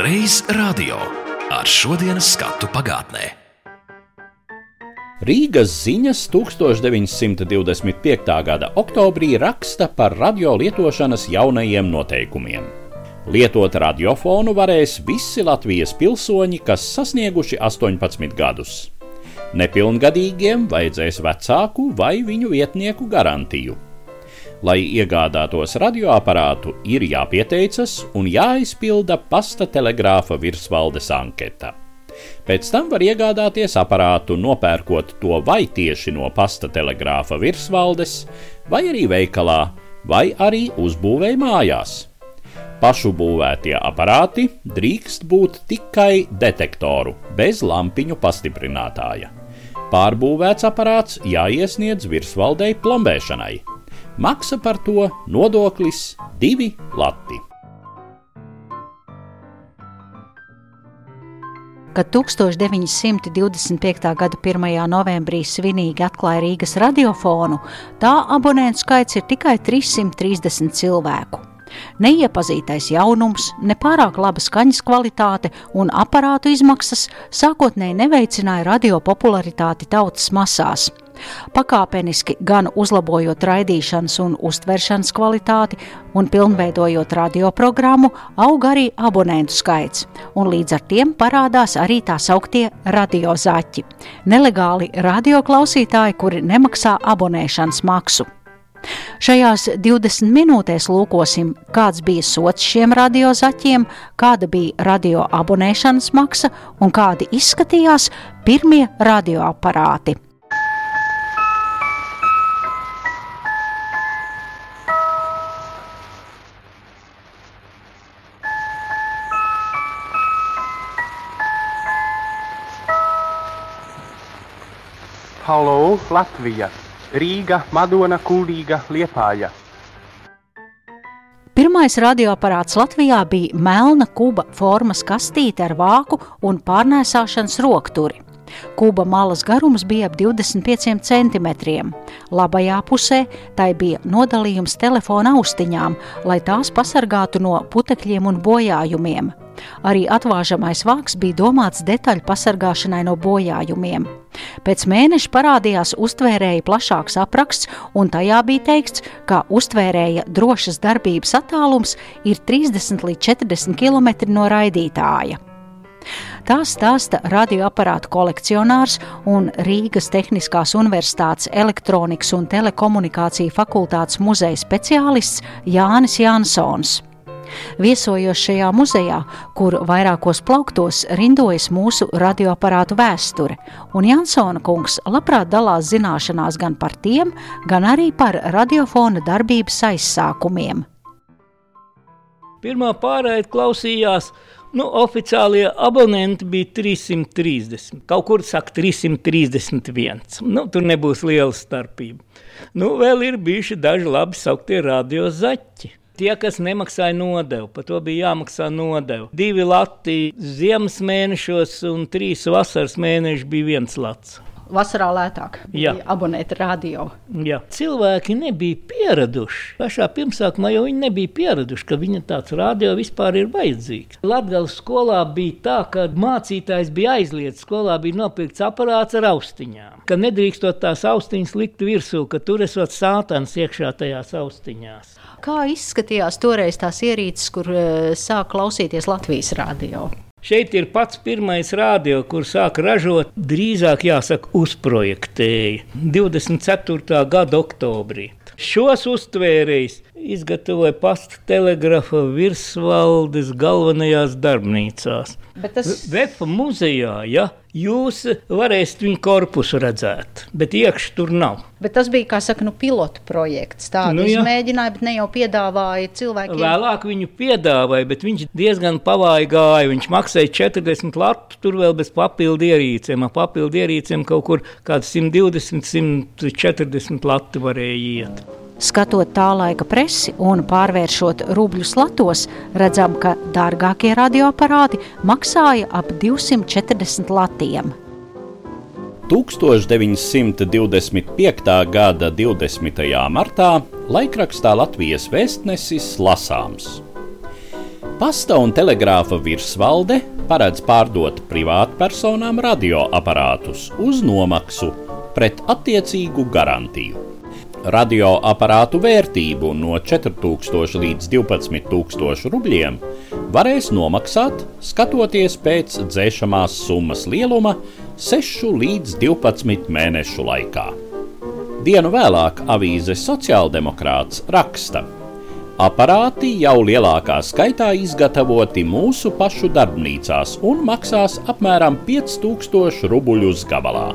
Reiz radio. Ar šodienas skatu pagātnē. Rīgas ziņas 1925. gada oktobrī raksta par radio lietošanas jaunajiem noteikumiem. Lietot radiofonu varēs visi Latvijas pilsoņi, kas sasnieguši 18 gadus. Nepilngadīgiem vajadzēs vecāku vai viņu vietnieku garantiju. Lai iegādātos radioaparātu, ir jāpieteicas un jāizpilda pasta telegrāfa virsvaldes anketa. Pēc tam var iegādāties aparātu, nopērkot to vai tieši no pasta telegrāfa virsvaldes, vai arī veikalā, vai arī uzbūvēja mājās. Pašu būvētie aparāti drīkst būt tikai detektoru, bez lampiņu pastiprinātāja. Pārbūvēts aparāts jāiesniedz virsvaldei plombēšanai. Maksa par to nodoklis divi lati. Kad 1925. gada 1. novembrī svinīgi atklāja Rīgas radiofonu, tā abonentu skaits ir tikai 330 cilvēku. Neiepazītais jaunums, nepārāk laba skaņas kvalitāte un aparātu izmaksas sākotnēji neveicināja radio popularitāti tautas masās. Pakāpeniski gan uzlabojot raidīšanas un uztveršanas kvalitāti un pilnveidojot radioprogrammu, aug arī abonentu skaits, un līdz ar tiem parādās arī tā sauktie radiozaķi - nelegāli radioklausītāji, kuri nemaksā abonēšanas maksu. Šajās 20 minūtēs lūkosim, kāds bija sots šiem radiozaķiem, kāda bija radio abonēšanas maksa un kādi izskatījās pirmie radioaparāti. Halo, Latvija, Rīga, Madona, Kulīga, Liepāja. Pirmais radioaparāts Latvijā bija melna kuba formas kastīte ar vāku un pārnēsāšanas rokturi. Kuba malas garums bija ap 25 centimetriem. Labajā pusē tai bija nodalījums telefona austiņām, lai tās pasargātu no putekļiem un bojājumiem. Arī atvāžamais vāks bija domāts detaļu pasargāšanai no bojājumiem. Pēc mēneša parādījās uztvērēja plašāks apraksts, un tajā bija teikts, ka uztvērēja drošas darbības attālums ir 30 līdz 40 km no raidītāja. Tā stāsta radioaparātu kolekcionārs un Rīgas Tehniskās Universitātes elektronikas un telekomunikāciju fakultātes muzeja speciālists Jānis Jansons. Viesojos šajā muzejā, kur vairākos plauktos rindojas mūsu radioaparātu vēsture, un Jansona kungs labprāt dalās zināšanās gan par tiem, gan arī par radiofona darbības aizsākumiem. Pirmā pārraide klausījās Nu, oficiālie abonenti bija 330. Kaut kur saka 331. Nu, tur nebūs liela starpība. Nu, vēl ir bijuši daži labi sauktie radiozaķi. Tie, kas nemaksāja nodevu, par to bija jāmaksā nodeva. Divi lati ziemas mēnešos un trīs vasaras mēneši bija viens lats vasarā lētāk abonēt radio. Jā. Cilvēki nebija pieraduši. Pašā pirmsākumā jau viņi nebija pieraduši, ka viņa tāds radio vispār ir vajadzīgs. Latvijas skolā bija tā, ka mācītājs bija aizliegts. Skolā bija nopirkts aparāts ar austiņām. Ka nedrīkstot tās austiņas likt virsū, ka tur esot sātans iekšā tajās austiņās. Kā izskatījās toreiz tās ierīces, kur uh, sāk klausīties Latvijas radio? Šeit ir pats pirmais rādio, kur sāka ražot, drīzāk jāsaka, uzprojektēja 24. gada oktobrī. Šos uztvērējus izgatavoja pasta telegrafa virsvaldes galvenajās darbnīcās. Bet tas Vefa muzejā, ja jūs varēsiet viņu korpusu redzēt, bet iekšā tur nav. Bet tas bija, kā saka, nu, pilotu projekts. Tā Nu, jā. izmēģināja, bet ne jau piedāvāja cilvēkiem. Vēlāk viņu piedāvāja, bet viņš diezgan pavāji gāja. Viņš maksāja 40 latu, tur vēl bez papildu ierīcēm. Ar papildu ierīcēm kaut kur kaut 120, 140 lati varēja iet. Skatot tā laika presi un pārvēršot rubļus latos, redzam, ka dārgākie radioaparāti maksāja ap 240 latiem. 1925. gada 20. martā laikrakstā Latvijas vēstnesis lasāms. Pasta un telegrāfa virsvalde paredz pārdot privātpersonām radioaparātus uz nomaksu pret attiecīgu garantiju. Radioaparātu vērtību no 4000 līdz 12000 rubļiem varēs nomaksāt, skatoties pēc dzēšamās summas lieluma 6 līdz 12 mēnešu laikā. Dienu vēlāk avīze Sociāldemokrāts raksta: Aparāti jau lielākā skaitā izgatavoti mūsu pašu darbnīcās un maksās apmēram 5000 rubļus gabalā.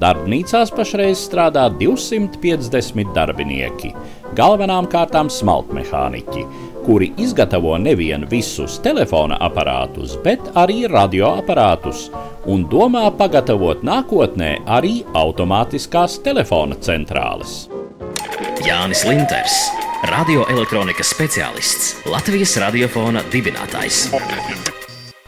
Darbnīcās pašreiz strādā 250 darbinieki, galvenām kārtām smalkmehāniķi, kuri izgatavo nevienu visus telefona aparātus, bet arī radioaparātus un domā pagatavot nākotnē arī automātiskās telefona centrāles. Jānis Linters, radioelektronikas speciālists, Latvijas radiofona dibinātājs.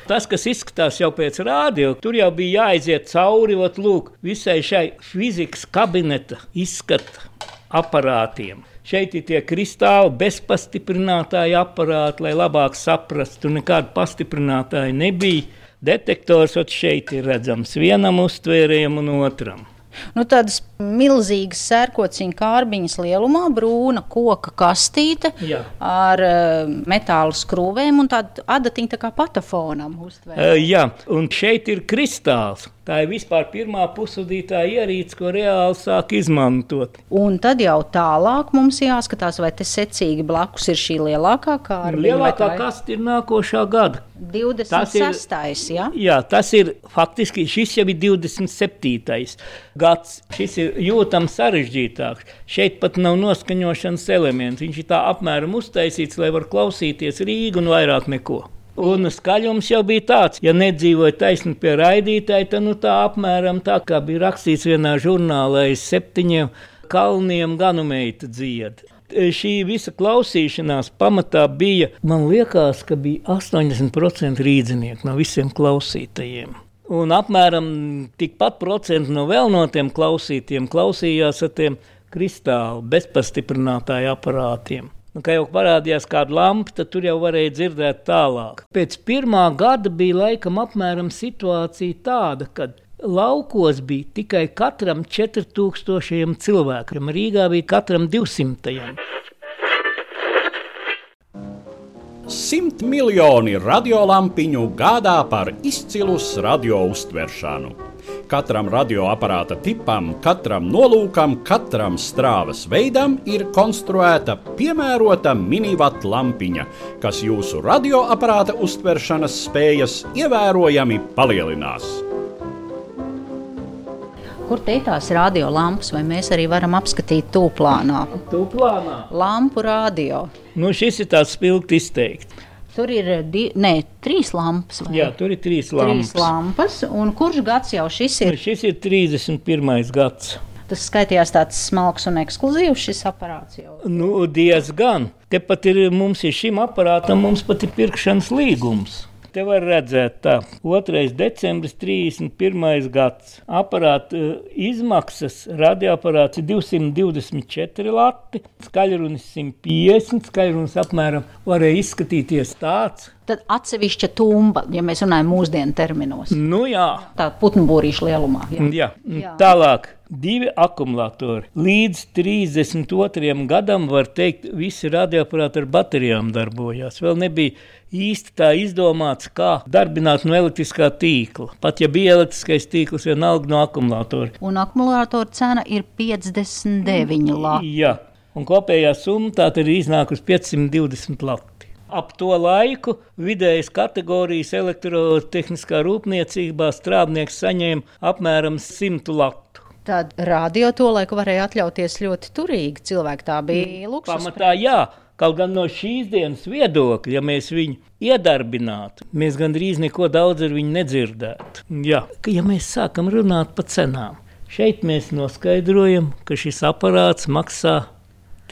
Tas, kas izskatās jau pēc rādio, tur jau bija jāiziet cauri ot, lūk, visai šai fizikas kabineta izskata aparātiem. Šeit ir tie kristāli bezpastiprinātāji aparāti, lai labāk saprastu. Tur nekāda pastiprinātāja nebija. Detektors šeit ir redzams vienam uztvērējam un otram. Nu, tādas milzīgas sērkociņa kārbiņas lielumā, brūna koka kastīte Jā. ar uh, metāla skrūvēm un tādu adatiņu tā kā patafonam uztvērt. Uh, jā, un šeit ir kristāls. Tā ir vispār pirmā pusudītā ierīce, ko reāli sāk izmantot. Un tad jau tālāk mums jāskatās, vai te secīgi blakus ir šī lielākā kārbiņa. Lielākā kaste ir nākošā gada. 26. Jā? jā, tas ir faktiski šis jau ir 27. gads. Šis ir jūtams sarežģītāks. Šeit pat nav noskaņošanas elements. Viņš ir tā apmēram uztaisīts, lai var klausīties Rīgu un vairāk neko. Un skaļums jau bija tāds, ja nedzīvoja taisni pie raidītāja, tad nu, tā apmēram tā kā bija rakstīts vienā žurnālā aiz septiņiem kalniem ganumeita dzied. Šī visa klausīšanās pamatā bija, man liekas, ka bija 80% rīznieku no visiem klausītājiem. Un apmēram tikpat procentu no vēl no tiem klausītiem klausījās ar tiem kristāli bezpastiprinātāju aparātiem. Un, kā jau parādījās kāda lampa, tad tur jau varēja dzirdēt tālāk. Pēc pirmā gada bija laikam apmēram situācija tāda, ka laukos bija tikai katram 4000 cilvēkam, Rīgā bija katram 200. Simt miljoni radiolampiņu gādā par izcilus radio uztveršanu. Katram radioaparāta tipam, katram nolūkam, katram strāvas veidam ir konstruēta piemērota minivata lampiņa, kas jūsu radioaparāta uztveršanas spējas ievērojami palielinās. Kur te ir tās radiolampas, vai mēs arī varam apskatīt tūplānā? Tūplānā. Lampu radio. Nu, šis ir tāds spilgti izteikti. Tur ir di, ne, trīs lampas. Vai? Jā, tur ir trīs lampas. Trīs lampas. Un kurš gads jau šis ir? Šis ir 31. gads. Tas skaitījās tāds smalks un ekskluzīvs šis aparāts. Jau. Nu, diezgan. Tepat ir mums ir šim aparātam, mums pat ir pirkšanas līgums. Te var redzēt, tā 2. decembris, 31. gads. Aparāta izmaksas radioaparāts ir 224 lati, skaļrunis 150, skaļrunis apmēram varēja izskatīties tāds. Tad atsevišķa tumba, ja mēs runājam mūsdienu terminos. Nu, jā. Tā putnu būrīša lielumā. Jā. Jā. jā. Tālāk. Divi akumulatori. Līdz 32. gadam, var teikt, visi radioaparāti ar baterijām darbojās. Vēl nebija īsti tā izdomāts, kā darbināt no elektriskā tīkla. Pat ja bija elektriskais tīkls, vienalga no akumulatora. Un akumulatora cena ir 59 lati. Jā, un kopējā summa tā ir iznākusi 520 lati. Ap to laiku vidējas kategorijas elektrotehniskā rūpniecībā strādnieks saņēma apmēram 100 latu. Tad radio to laiku varēja atļauties ļoti turīgi. Cilvēki tā bija luksus. Pamatā jā. Kaut gan no šīs dienas viedokļa, ja mēs viņu iedarbinātu, mēs gandrīz neko daudz ar viņu nedzirdētu. Jā, ja mēs sākam runāt par cenām, šeit mēs noskaidrojam, ka šis aparāts maksā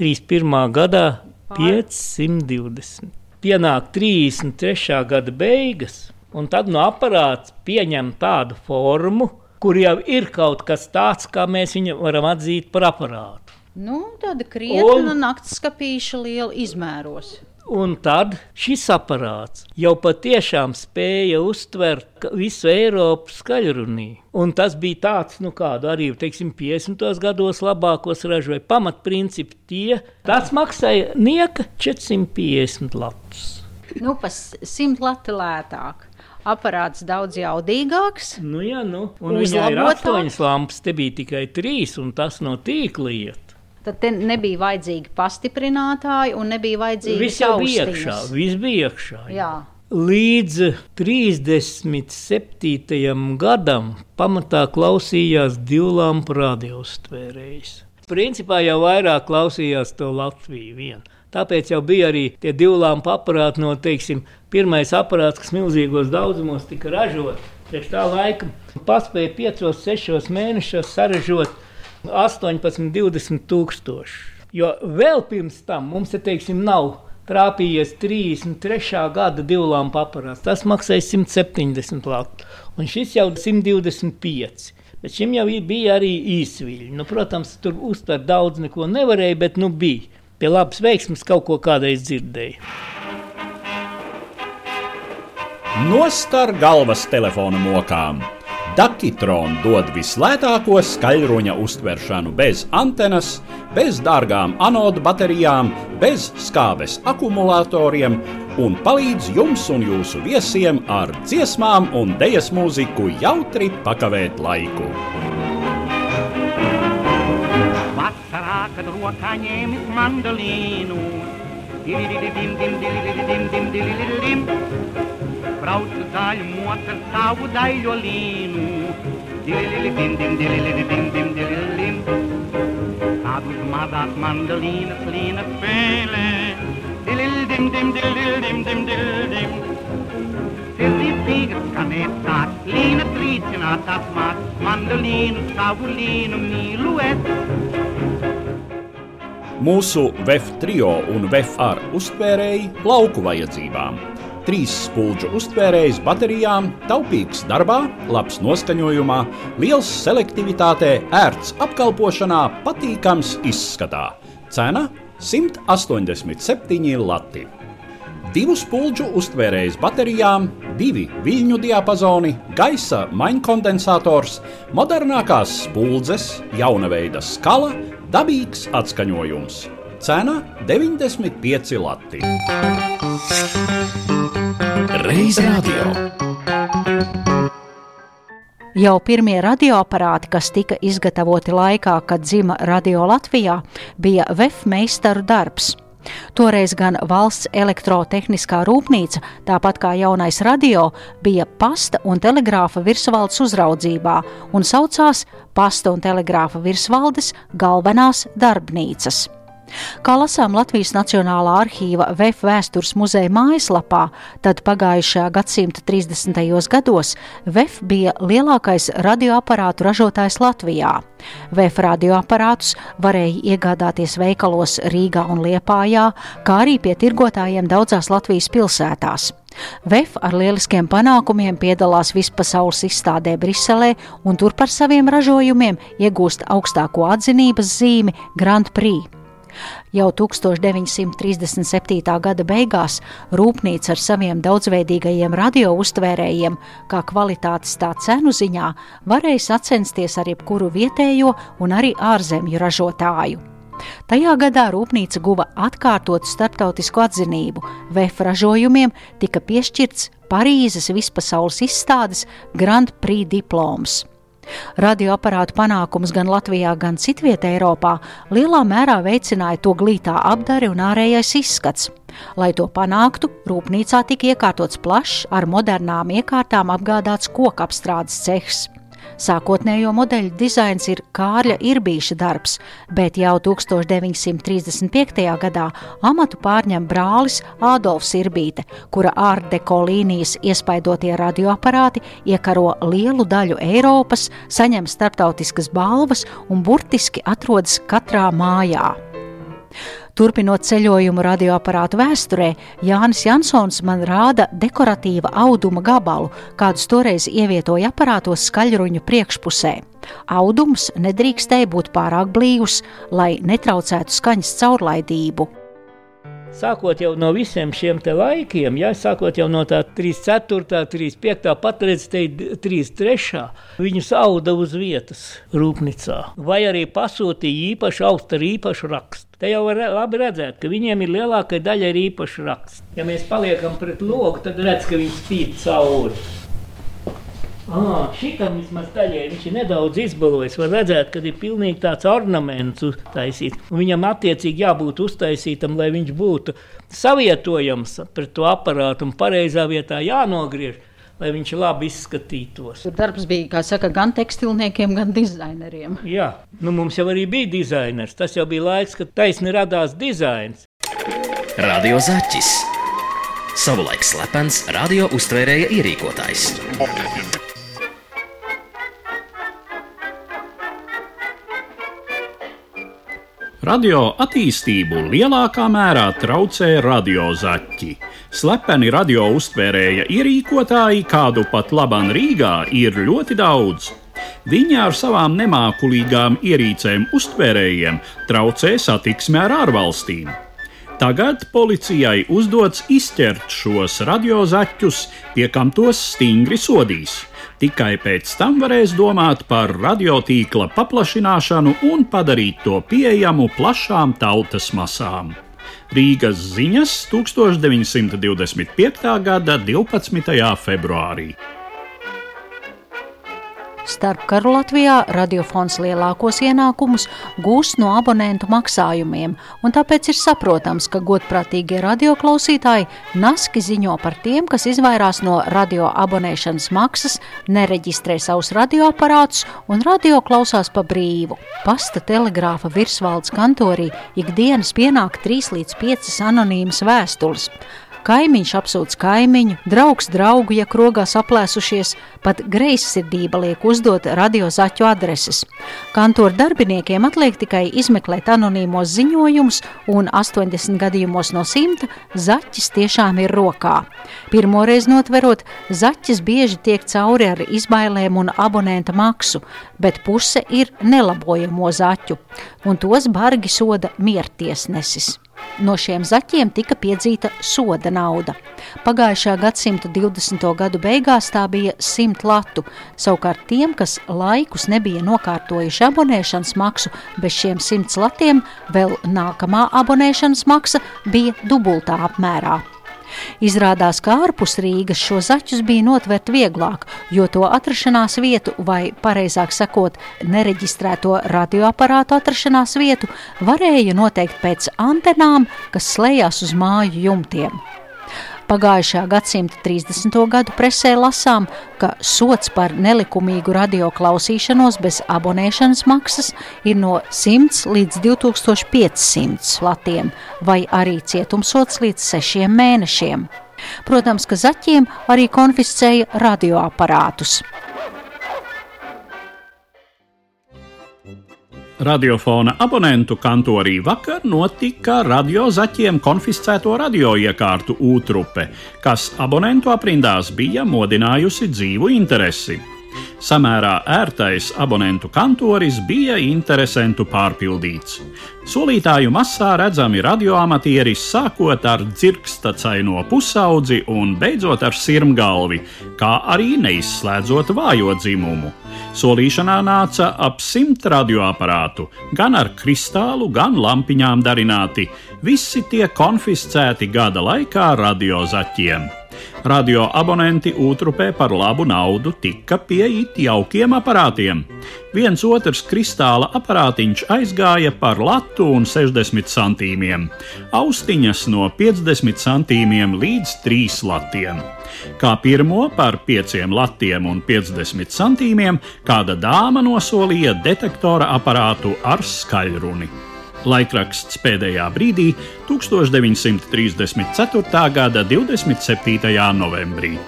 31. gadā 520. Pienāk 33. gada beigas, un tad no aparāts pieņem tādu formu, kur jau ir kaut kas tāds, kā mēs viņu varam atzīt par aparātu. Nu, tāda krietna Un- naktas skapīša liela izmēros. Un tad šis aparāts jau patiešām spēja uztvert visu Eiropas skaļrunī. Un tas bija tāds, nu, kādu arī teiksim, 50. gados labākos ražoja pamatprincipi tie. Tas maksāja nieka 450 latus. Nu, pa s- simt lati lētāk. Aparāts daudz jaudīgāks. Nu, jā, nu, un viņai ir Uzlabotāks? astoņas lampas, te bija tikai trīs, un tas no tīkla iet. Tad nebija vajadzīgi pastiprinātāji un nebija vajadzīgi Viss jau bija iekšā, viss bija iekšā. Jā. Līdz 37. gadam pamatā klausījās divu lampu radioustvērējs. Principā jau vairāk klausījās to Latviju vien. Tāpēc jau bija arī tie divu lampu aparāti no, teiksim, pirmais aparāts, kas milzīgos daudzumos tika ražots. Priekš tā laika paspēja 5-6 mēnešos saražot 18, 20 tūkstoši. Jo vēl pirms tam mums, te, teiksim, nav trāpījies 33. gada divlāmpa aparāts. Tas maksāja 170 latu, un šis jau 125. Bet šim jau bija arī īsviļi. Nu, protams, tur uztvert daudz neko nevarēja, bet nu bija. Pie labas veiksmes kaut ko kādreiz dzirdēju. Nostar galvas telefona mokām. Dakitron dod vislētāko skaļruņa uztveršanu bez antenas, bez dārgām anodu baterijām, bez skābes akumulatoriem un palīdz jums un jūsu viesiem ar dziesmām un dēļas mūziku jautri pakavēt laiku. Vasarā, kad rokā ņēmis mandolīnu, dilidim, dim, dilidim, dim, dilidim, braucu zaļu mocu ar savu daļolīnu, dilidim, dim, dilidim, dim, dilidim. Tad uz mazās mandolīnas līna spēlē, dilidim, dim, dilidim, dim, dilidim. Sirdīgas skanēt sāk, līna trīcināt apmāk, mandolīnu savu līnu mīlu es. Mūsu VF trio un VF ar uztvērēji lauku vajadzībām. Trīs spulģu uztvērējs baterijām, taupīgs darbā, labs noskaņojumā, liels selektivitātē, ērts apkalpošanā, patīkams izskatā. Cena 187 lati. Divu spulģu uztvērējs baterijām, divi viļņu diapazoni, gaisa mainkondensators, modernākās spuldzes, jauna veida skala, dabīgs atskaņojums. Cena 95 lati. Reiz radio. Jau pirmie radioaparāti, kas tika izgatavoti laikā, kad dzima radio Latvijā, bija VF meistaru darbs. Toreiz gan valsts elektrotehniskā rūpnīca, tāpat kā jaunais radio, bija pasta un telegrāfa virsvaldes uzraudzībā un saucās Pasta un telegrāfa virsvaldes galvenās darbnīcas. Kā lasām Latvijas Nacionālā arhīva VF vēstures muzeja mājaslapā, tad pagājušajā gadsimta 30. gados VF bija lielākais radioaparātu ražotājs Latvijā. VF radioaparātus varēja iegādāties veikalos Rīgā un Liepājā, kā arī pie tirgotājiem daudzās Latvijas pilsētās. VF ar lieliskiem panākumiem piedalās vispasaules izstādē Briselē un tur par saviem ražojumiem iegūst augstāko atzinības zīmi Grand Prix. Jau 1937. gada beigās rūpnīca ar saviem daudzveidīgajiem radiouztvērējiem, kā kvalitātes tā cenu ziņā, varēja sacensties ar jebkuru vietējo un arī ārzemju ražotāju. Tajā gadā rūpnīca guva atkārtotu starptautisku atzinību. VF ražojumiem tika piešķirts Parīzes vispasaules izstādes Grand Prix diploms. Radioaparātu panākums gan Latvijā, gan citvietā Eiropā lielā mērā veicināja to glītā apdari un ārējais izskats. Lai to panāktu, rūpnīcā tika iekārtots plašs, ar modernām iekārtām apgādāts koku apstrādes cehs. Sākotnējo modeļu dizains ir Kārļa Irbīša darbs, bet jau 1935. gadā amatu pārņem brālis Ādolfs Irbīte, kura ārdeko līnijas iespaidotie radioaparāti iekaro lielu daļu Eiropas, saņem starptautiskas balvas un burtiski atrodas katrā mājā. Turpinot ceļojumu radioaparātu vēsturē, Jānis Jansons man rāda dekoratīva auduma gabalu, kādus toreiz ievietoja aparātos skaļruņu priekšpusē. Audums nedrīkstēja būt pārāk blīvs, lai netraucētu skaņas caurlaidību. Sākot no visiem šiem laikiem, ja sākot no tā 34, 35, patreiz te 33, viņus auda uz vietas rūpnīcā. Vai arī pasūtīja īpašu austu ar īpašu rakstu. Te jau var labi redzēt, ka viņiem ir lielākā daļa ir īpaši raksts. Ja mēs paliekam pret logu, tad redz, ka viņi spīd cauri. Ah, šitam vismaz daļai viņš ir nedaudz izbalojis. Var redzēt, ka ir pilnīgi tāds ornaments uztaisīts. Un viņam attiecīgi jābūt uztaisītam, lai viņš būtu savietojams pret to aparātu un pareizā vietā jānogriež. Lai viņš labi izskatītos. Tur darbs bija, kā saka, gan tekstilniekiem, gan dizaineriem. Jā, nu mums jau arī bija dizainers. Tas jau bija laiks, kad taisni radās dizains. Radio Zaķis. Savulaik slepens radio uztvērēja ierīkotājs. Radio attīstību lielākā mērā traucē radiozaķi. Slepeni radio uztvērēja ierīkotāji, kādu pat labam Rīgā, ir ļoti daudz. Viņi ar savām nemākulīgām ierīcēm uztvērējiem traucē satiksmi ar ārvalstīm. Tagad policijai uzdots izķert šos radiozaķus, pie kam tos stingri sodīs. Tikai pēc tam varēs domāt par radiotīkla paplašināšanu un padarīt to pieejamu plašām tautas masām. Rīgas ziņas 1925. gada 12. februārī. Starpkaru Latvijā radiofons lielākos ienākumus gūst no abonentu maksājumiem, un tāpēc ir saprotams, ka godprātīgie radioklausītāji naski ziņo par tiem, kas izvairās no radio abonēšanas maksas, nereģistrē savus radioaparātus un radio klausās pa brīvu. Pasta telegrāfa virsvaldes kantorī ikdienas pienāk 3 līdz 5 anonīmas vēstules. Kaimiņš apsūdz kaimiņu, draugs draugu, ja krogās aplēsušies, pat greizsirdība liek uzdot radiozaķu adreses. Kantoru darbiniekiem atliek tikai izmeklēt anonīmos ziņojumus, un 80 gadījumos no 100 zaķis tiešām ir rokā. Pirmoreiz notverot, zaķis bieži tiek cauri ar izbailēm un abonenta maksu, bet puse ir nelabojamo zaķu, un tos bargi soda miertiesnesis. No šiem zaķiem tika piedzīta soda nauda. Pagājušā gadsimta 20. gadu beigās tā bija 100 latu. Savukārt tiem, kas laikus nebija nokārtojuši abonēšanas maksu, bez šiem 100 latiem vēl nākamā abonēšanas maksa bija dubultā apmērā. Izrādās, ka ārpus Rīgas šo zaķus bija notvert vieglāk, jo to atrašanās vietu, vai pareizāk sakot, nereģistrēto radioaparātu atrašanās vietu, varēja noteikt pēc antenām, kas slēdzās uz māju jumtiem. Pagājušā gadsimta 30. gadu presē lasām, ka sots par nelikumīgu radioklausīšanos bez abonēšanas maksas ir no 100 līdz 2500 latiem, vai arī cietumsots līdz 6 mēnešiem. Protams, ka zaķiem arī konfiscēja radioaparātus. Radiofona abonentu kantorī vakar notika radiozaķiem konfiscēto radioiekārtu ūtrupe, kas abonentu aprindās bija modinājusi dzīvu interesi. Samērā ērtais abonentu kantoris bija interesantu pārpildīts. Solītāju masā redzami radioamatieris sākot ar dzirkstacaino pusaudzi un beidzot ar sirmgalvi, kā arī neizslēdzot vājo dzimumu. Solīšanā nāca ap simt radioaparātu, gan ar kristālu, gan lampiņām darināti, visi tie konfiscēti gada laikā radiozaķiem. Radio abonenti Utrupē par labu naudu tika pie it jaukiem aparātiem. Viens otrs kristāla aparātiņš aizgāja par latu un 60 centīmiem, austiņas no 50 centīmiem līdz 3 latiem. Kā pirmo par 5 latiem un 50 centīmiem kāda dāma nosolīja detektora aparātu ar skaļruni. Laikraksts pēdējā brīdī 1934. gada 27. novembrī.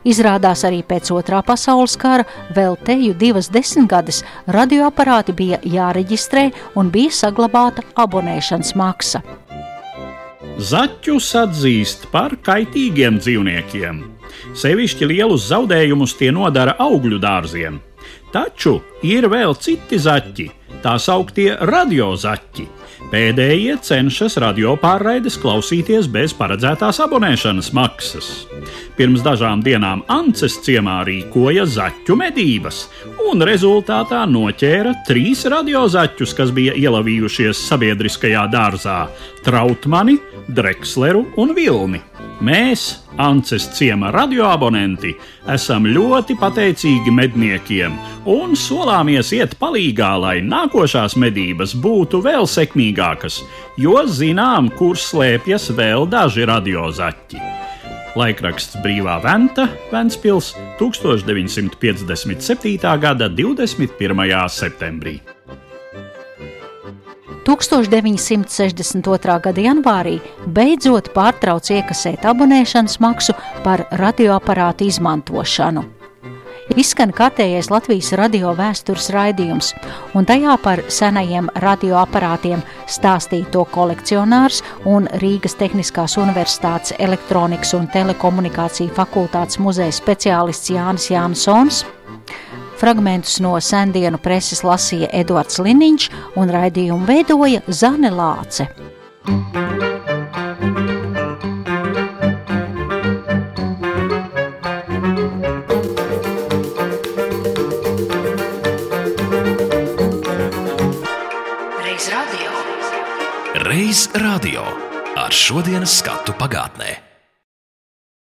Izrādās arī pēc otrā pasaules kara vēl teju divas desmitgades radioaparāti bija jāreģistrē un bija saglabāta abonēšanas maksa. Zaķus atzīst par kaitīgiem dzīvniekiem. Sevišķi lielus zaudējumus tie nodara augļu dārziem. Taču ir vēl citi zaķi, tā sauktie radiozaķi. Pēdējie cenšas radiopārraides klausīties bez paredzētās abonēšanas maksas. Pirms dažām dienām Ances ciemā rīkoja zaķu medības, un rezultātā noķēra trīs radiozaķus, kas bija ielavījušies sabiedriskajā dārzā - Trautmani, Dreksleru un Vilni. Mēs, Ances ciema radioabonenti, esam ļoti pateicīgi medniekiem un solāmies iet palīgā, lai nākošās medības būtu vēl sekmīgākas, jo zinām, kur slēpjas vēl daži radiozaķi. Laikraksts Brīvā Venta, Ventspils, 1957. gada 21. septembrī. 1962. gada janvārī beidzot pārtrauc iekasēt abonēšanas maksu par radioaparātu izmantošanu. Izskan kārtējais Latvijas radio vēstures raidījums, un tajā par senajiem radioaparātiem stāstīja to kolekcionārs un Rīgas Tehniskās Universitātes elektronikas un telekomunikāciju fakultātes muzeja speciālists Jānis Jānsons. Fragmentus no sendienu preses lasīja Eduards Liniņš un raidījumu veidoja Zane Lāce. Reiz radio ar šodienas skatu pagātnē.